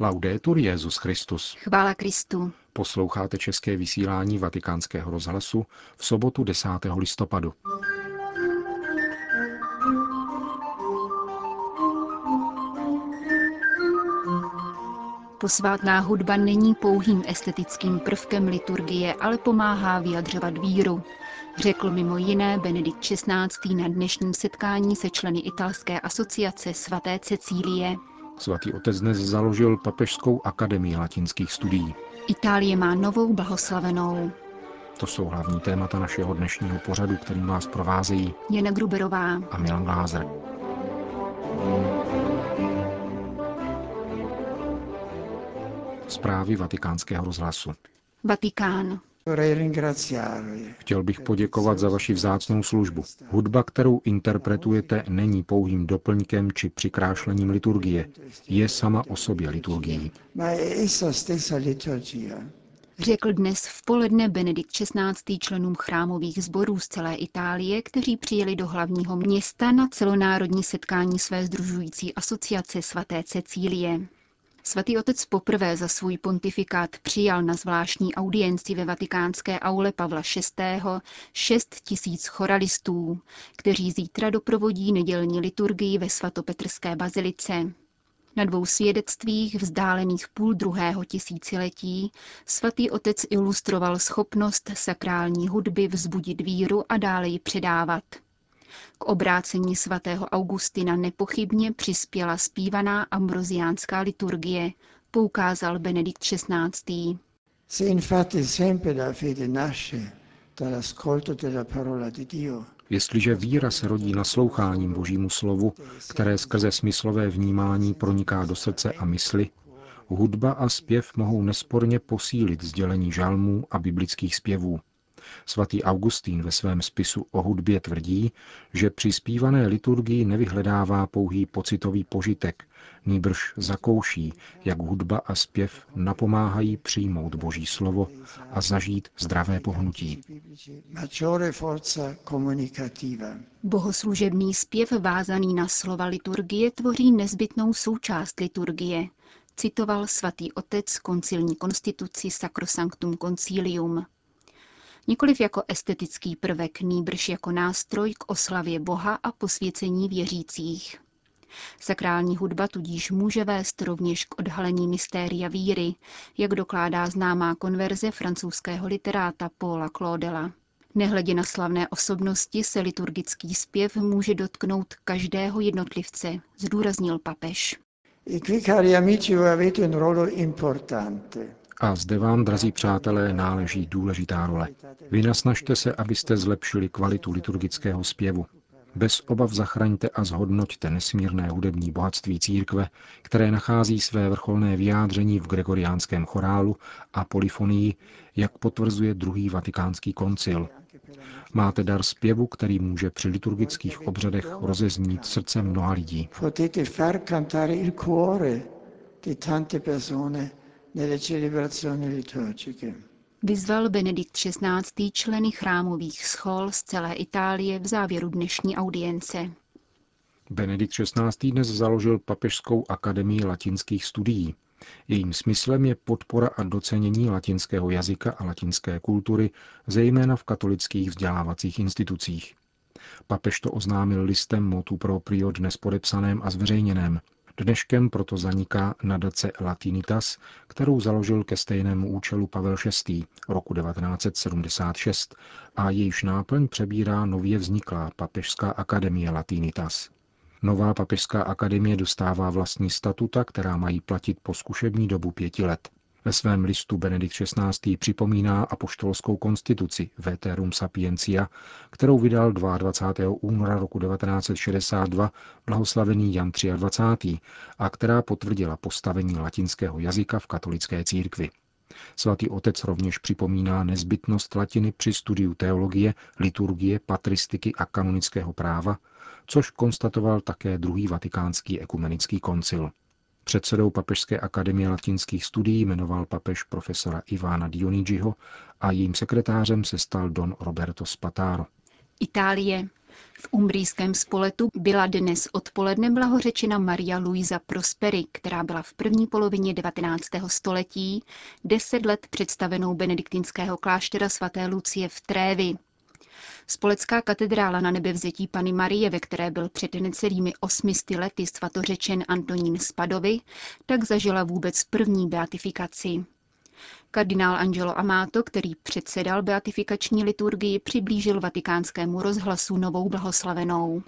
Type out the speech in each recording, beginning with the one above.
Laudetur Jezus Christus. Chvála Kristu. Posloucháte české vysílání Vatikánského rozhlasu v sobotu 10. listopadu. Posvátná hudba není pouhým estetickým prvkem liturgie, ale pomáhá vyjadřovat víru, řekl mimo jiné Benedikt XVI. na dnešním setkání se členy italské asociace svaté Cecílie. Svatý otec dnes založil Papežskou akademii latinských studií. Itálie má novou blahoslavenou. To jsou hlavní témata našeho dnešního pořadu, kterým vás provázejí Jana Gruberová a Milan Glázer. Zprávy vatikánského rozhlasu. Vatikán. Chtěl bych poděkovat za vaši vzácnou službu. Hudba, kterou interpretujete, není pouhým doplňkem či přikrášlením liturgie. Je sama o sobě liturgií. Řekl dnes v poledne Benedikt XVI. členům chrámových sborů z celé Itálie, kteří přijeli do hlavního města na celonárodní setkání své združující asociace svaté Cecílie. Svatý otec poprvé za svůj pontifikát přijal na zvláštní audienci ve vatikánské aule Pavla VI. šest tisíc choralistů, kteří zítra doprovodí nedělní liturgii ve svatopetrské bazilice. Na dvou svědectvích vzdálených půl druhého tisíciletí svatý otec ilustroval schopnost sakrální hudby vzbudit víru a dále ji předávat. K obrácení svatého Augustina nepochybně přispěla zpívaná ambroziánská liturgie, poukázal Benedikt XVI. Se infatti sempre la fede nasce dall'ascolto della parola di Dio, Jestliže víra se rodí nasloucháním Božímu slovu, které skrze smyslové vnímání proniká do srdce a mysli, hudba a zpěv mohou nesporně posílit sdělení žalmů a biblických zpěvů. Svatý Augustín ve svém spisu o hudbě tvrdí, že při zpívané liturgii nevyhledává pouhý pocitový požitek, nýbrž zakouší, jak hudba a zpěv napomáhají přijmout Boží slovo a zažít zdravé pohnutí. Bohoslužebný zpěv vázaný na slova liturgie tvoří nezbytnou součást liturgie, citoval svatý otec koncilní konstituci Sacrosanctum Concilium nikoliv jako estetický prvek, nýbrž jako nástroj k oslavě Boha a posvěcení věřících. Sakrální hudba tudíž může vést rovněž k odhalení mystéria víry, jak dokládá známá konverze francouzského literáta Paula Claudela. Nehledě na slavné osobnosti se liturgický zpěv může dotknout každého jednotlivce, zdůraznil papež. E qui, cari amici, avete un ruolo importante. A zde vám, drazí přátelé, náleží důležitá role. Vy nasnažte se, abyste zlepšili kvalitu liturgického zpěvu. Bez obav zachraňte a zhodnoťte nesmírné hudební bohatství církve, které nachází své vrcholné vyjádření v gregoriánském chorálu a polifonii, jak potvrzuje druhý vatikánský koncil. Máte dar zpěvu, který může při liturgických obřadech rozeznít srdce mnoha lidí. Potete cantare il cuore di tante persone. Vyzval Benedikt XVI. členy chrámových schol z celé Itálie v závěru dnešní audience. Benedikt XVI. dnes založil Papežskou akademii latinských studií. Jejím smyslem je podpora a docenění latinského jazyka a latinské kultury, zejména v katolických vzdělávacích institucích. Papež to oznámil listem motu proprio dnes podepsaném a zveřejněném. Dneškem proto zaniká nadace Latinitas, kterou založil ke stejnému účelu Pavel VI. roku 1976 a jejíž náplň přebírá nově vzniklá Papežská akademie Latinitas. Nová papežská akademie dostává vlastní statuta, která mají platit po zkušební dobu pěti let. Ve svém listu Benedikt XVI. připomíná apoštolskou konstituci Veterum Sapientia, kterou vydal 22. února roku 1962 blahoslavený Jan 23. a která potvrdila postavení latinského jazyka v katolické církvi. Svatý otec rovněž připomíná nezbytnost latiny při studiu teologie, liturgie, patristiky a kanonického práva, což konstatoval také druhý vatikánský ekumenický koncil. Předsedou Papežské akademie latinských studií jmenoval papež profesora Ivana Dionigiho a jejím sekretářem se stal don Roberto Spataro. Itálie. V umbrijském spoletu byla dnes odpoledne blahořečena Maria Luisa Prosperi, která byla v první polovině 19. století deset let představenou benediktinského kláštera svaté Lucie v Trévi. Spolecká katedrála na nebevzetí Pany Marie, ve které byl před necelými osmisty lety svatořečen Antonín Spadovi, tak zažila vůbec první beatifikaci. Kardinál Angelo Amato, který předsedal beatifikační liturgii, přiblížil vatikánskému rozhlasu novou blahoslavenou.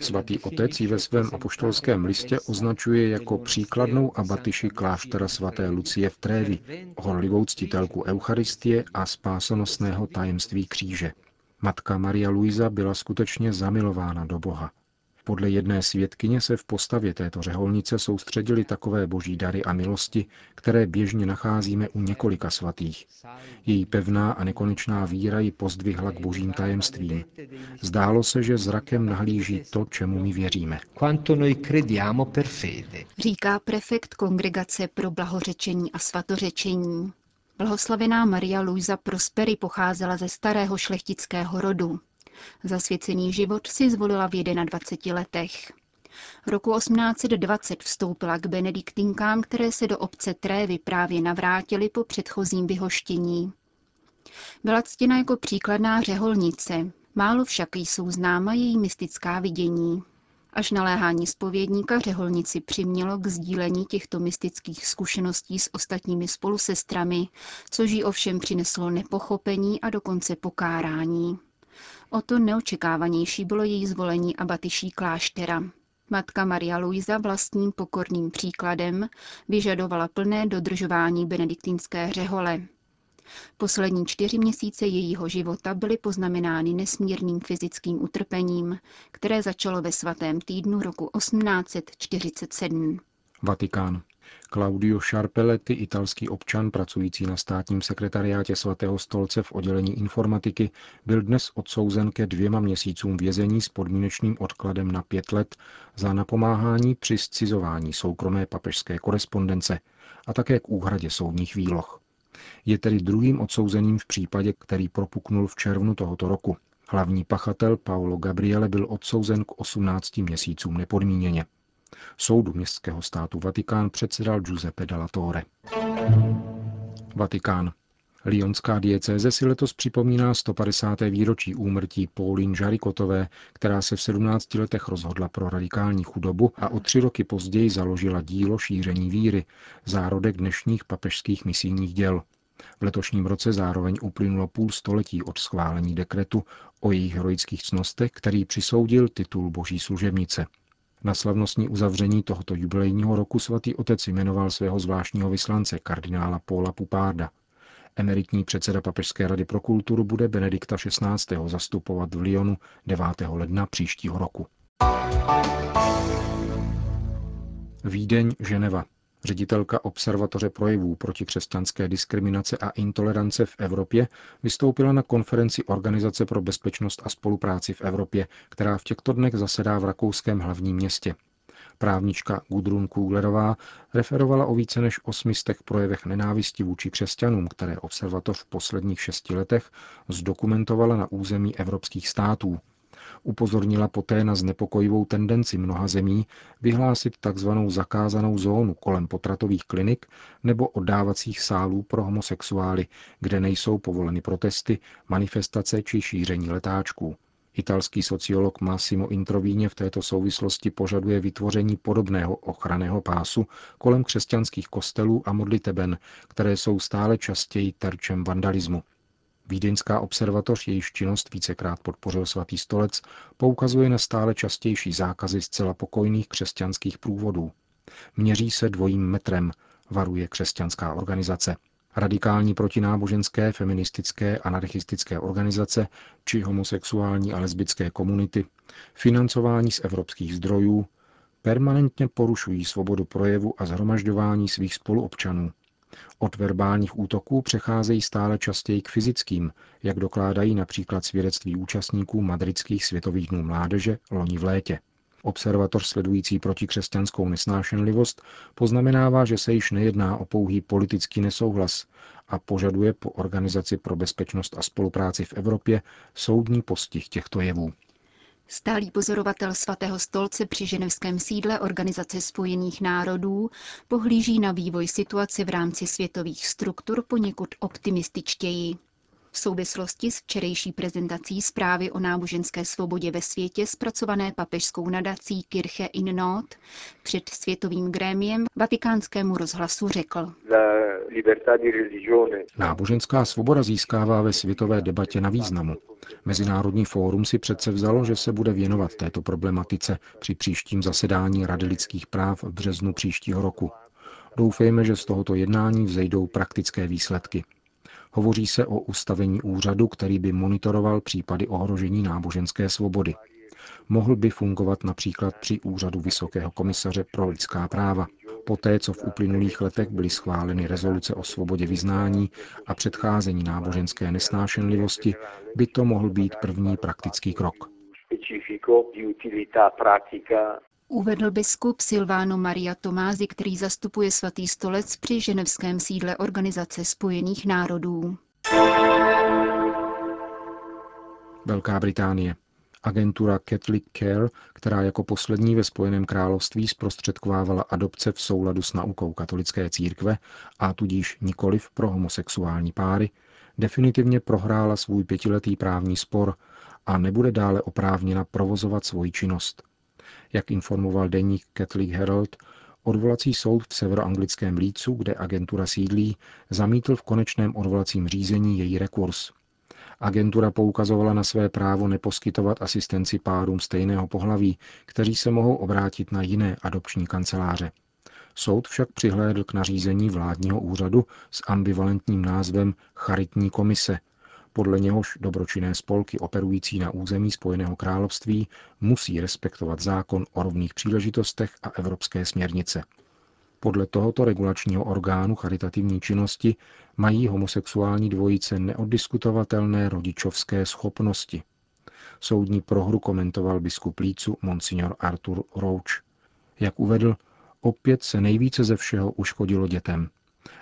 Svatý otec ji ve svém apoštolském listě označuje jako příkladnou abatyši kláštera svaté Lucie v Trévi, horlivou ctitelku Eucharistie a spásonosného tajemství kříže. Matka Maria Luisa byla skutečně zamilována do Boha. Podle jedné svědkyně se v postavě této řeholnice soustředili takové boží dary a milosti, které běžně nacházíme u několika svatých. Její pevná a nekonečná víra ji pozdvihla k božím tajemstvím. Zdálo se, že zrakem nahlíží to, čemu my věříme. Říká prefekt Kongregace pro blahořečení a svatořečení. Blahoslavená Maria Luisa Prosperi pocházela ze starého šlechtického rodu. Zasvěcený život si zvolila v 21 letech. Roku 1820 vstoupila k benediktinkám, které se do obce Trévy právě navrátily po předchozím vyhoštění. Byla ctěna jako příkladná řeholnice, málo však jsou známa její mystická vidění. Až naléhání spovědníka řeholnici přimělo k sdílení těchto mystických zkušeností s ostatními spolusestrami, což jí ovšem přineslo nepochopení a dokonce pokárání. O to neočekávanější bylo její zvolení abatyší kláštera. Matka Maria Luisa vlastním pokorným příkladem vyžadovala plné dodržování benediktinské řehole. Poslední čtyři měsíce jejího života byly poznamenány nesmírným fyzickým utrpením, které začalo ve svatém týdnu roku 1847. Vatikán. Claudio Sharpelletti, italský občan pracující na státním sekretariátě svatého stolce v oddělení informatiky, byl dnes odsouzen ke dvěma měsícům vězení s podmínečným odkladem na pět let za napomáhání při scizování soukromé papežské korespondence a také k úhradě soudních výloh. Je tedy druhým odsouzeným v případě, který propuknul v červnu tohoto roku. Hlavní pachatel Paolo Gabriele byl odsouzen k 18 měsícům nepodmíněně. Soudu městského státu Vatikán předsedal Giuseppe Dalla. Vatikán. Lyonská diecéze si letos připomíná 150. výročí úmrtí Pauline Žarikotové, která se v 17 letech rozhodla pro radikální chudobu a o tři roky později založila dílo šíření víry, zárodek dnešních papežských misijních děl. V letošním roce zároveň uplynulo půl století od schválení dekretu o jejich heroických cnostech, který přisoudil titul boží služebnice. Na slavnostní uzavření tohoto jubilejního roku svatý otec jmenoval svého zvláštního vyslance kardinála Paula Pupárda. Emeritní předseda Papežské rady pro kulturu bude Benedikta XVI. zastupovat v Lyonu 9. ledna příštího roku. Vídeň, Ženeva. Ředitelka Observatoře projevů proti křesťanské diskriminace a intolerance v Evropě vystoupila na konferenci Organizace pro bezpečnost a spolupráci v Evropě, která v těchto dnech zasedá v rakouském hlavním městě. Právnička Gudrun Kuglerová referovala o více než osmistech projevech nenávisti vůči křesťanům, které observatoř v posledních šesti letech zdokumentovala na území evropských států, Upozornila poté na znepokojivou tendenci mnoha zemí vyhlásit tzv. zakázanou zónu kolem potratových klinik nebo oddávacích sálů pro homosexuály, kde nejsou povoleny protesty, manifestace či šíření letáčků. Italský sociolog Massimo Introvíně v této souvislosti požaduje vytvoření podobného ochranného pásu kolem křesťanských kostelů a modliteben, které jsou stále častěji terčem vandalismu. Vídeňská observatoř, jejíž činnost vícekrát podpořil svatý stolec, poukazuje na stále častější zákazy zcela pokojných křesťanských průvodů. Měří se dvojím metrem, varuje křesťanská organizace. Radikální protináboženské, feministické, anarchistické organizace či homosexuální a lesbické komunity, financování z evropských zdrojů, permanentně porušují svobodu projevu a zhromažďování svých spoluobčanů, od verbálních útoků přecházejí stále častěji k fyzickým, jak dokládají například svědectví účastníků madridských světových dnů mládeže loni v létě. Observatoř sledující protikřesťanskou nesnášenlivost poznamenává, že se již nejedná o pouhý politický nesouhlas a požaduje po Organizaci pro bezpečnost a spolupráci v Evropě soudní postih těchto jevů. Stálý pozorovatel svatého stolce při ženevském sídle Organizace spojených národů pohlíží na vývoj situace v rámci světových struktur poněkud optimističtěji. V souvislosti s včerejší prezentací zprávy o náboženské svobodě ve světě zpracované papežskou nadací Kirche in Not před světovým grémiem vatikánskému rozhlasu řekl. Náboženská svoboda získává ve světové debatě na významu. Mezinárodní fórum si přece vzalo, že se bude věnovat této problematice při příštím zasedání Rady lidských práv v březnu příštího roku. Doufejme, že z tohoto jednání vzejdou praktické výsledky. Hovoří se o ustavení úřadu, který by monitoroval případy ohrožení náboženské svobody. Mohl by fungovat například při úřadu Vysokého komisaře pro lidská práva. Poté, co v uplynulých letech byly schváleny rezoluce o svobodě vyznání a předcházení náboženské nesnášenlivosti, by to mohl být první praktický krok. Uvedl biskup Silvano Maria Tomázy, který zastupuje svatý stolec při ženevském sídle Organizace spojených národů. Velká Británie. Agentura Catholic Care, která jako poslední ve Spojeném království zprostředkovávala adopce v souladu s naukou katolické církve a tudíž nikoliv pro homosexuální páry, definitivně prohrála svůj pětiletý právní spor a nebude dále oprávněna provozovat svoji činnost. Jak informoval deník Catholic Herald, odvolací soud v severoanglickém Lícu, kde agentura sídlí, zamítl v konečném odvolacím řízení její rekurs. Agentura poukazovala na své právo neposkytovat asistenci párům stejného pohlaví, kteří se mohou obrátit na jiné adopční kanceláře. Soud však přihlédl k nařízení vládního úřadu s ambivalentním názvem Charitní komise, podle něhož dobročinné spolky operující na území Spojeného království musí respektovat zákon o rovných příležitostech a evropské směrnice. Podle tohoto regulačního orgánu charitativní činnosti mají homosexuální dvojice neoddiskutovatelné rodičovské schopnosti. Soudní prohru komentoval biskup Lícu monsignor Arthur Roach. Jak uvedl, opět se nejvíce ze všeho uškodilo dětem.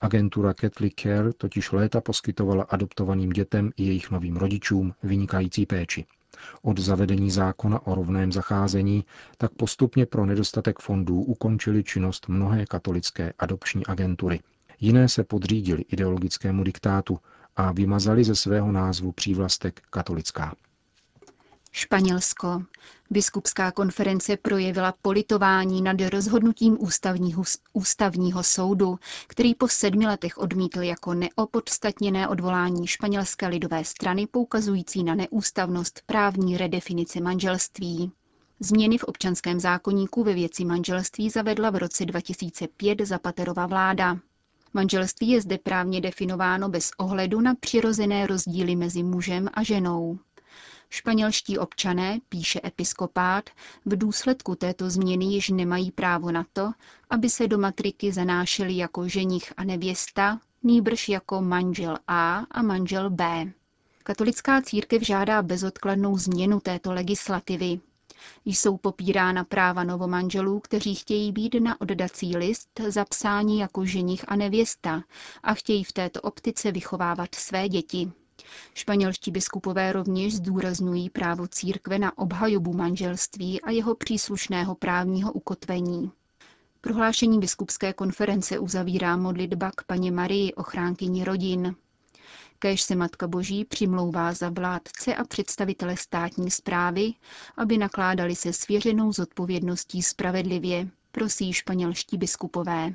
Agentura Catholic Care totiž léta poskytovala adoptovaným dětem i jejich novým rodičům vynikající péči. Od zavedení zákona o rovném zacházení tak postupně pro nedostatek fondů ukončili činnost mnohé katolické adopční agentury. Jiné se podřídili ideologickému diktátu a vymazali ze svého názvu přívlastek katolická. Španělsko. Biskupská konference projevila politování nad rozhodnutím ústavního, ústavního soudu, který po sedmi letech odmítl jako neopodstatněné odvolání španělské lidové strany poukazující na neústavnost právní redefinice manželství. Změny v občanském zákoníku ve věci manželství zavedla v roce 2005 Zapaterova vláda. Manželství je zde právně definováno bez ohledu na přirozené rozdíly mezi mužem a ženou. Španělští občané, píše episkopát, v důsledku této změny již nemají právo na to, aby se do matriky zanášeli jako ženich a nevěsta, nýbrž jako manžel A a manžel B. Katolická církev žádá bezodkladnou změnu této legislativy. Jsou popírána práva novomanželů, kteří chtějí být na oddací list zapsáni jako ženich a nevěsta a chtějí v této optice vychovávat své děti. Španělští biskupové rovněž zdůrazňují právo církve na obhajobu manželství a jeho příslušného právního ukotvení. Prohlášení biskupské konference uzavírá modlitba k paně Marii, ochránkyni rodin. Kéž se Matka Boží přimlouvá za vládce a představitele státní zprávy, aby nakládali se svěřenou zodpovědností spravedlivě, prosí španělští biskupové.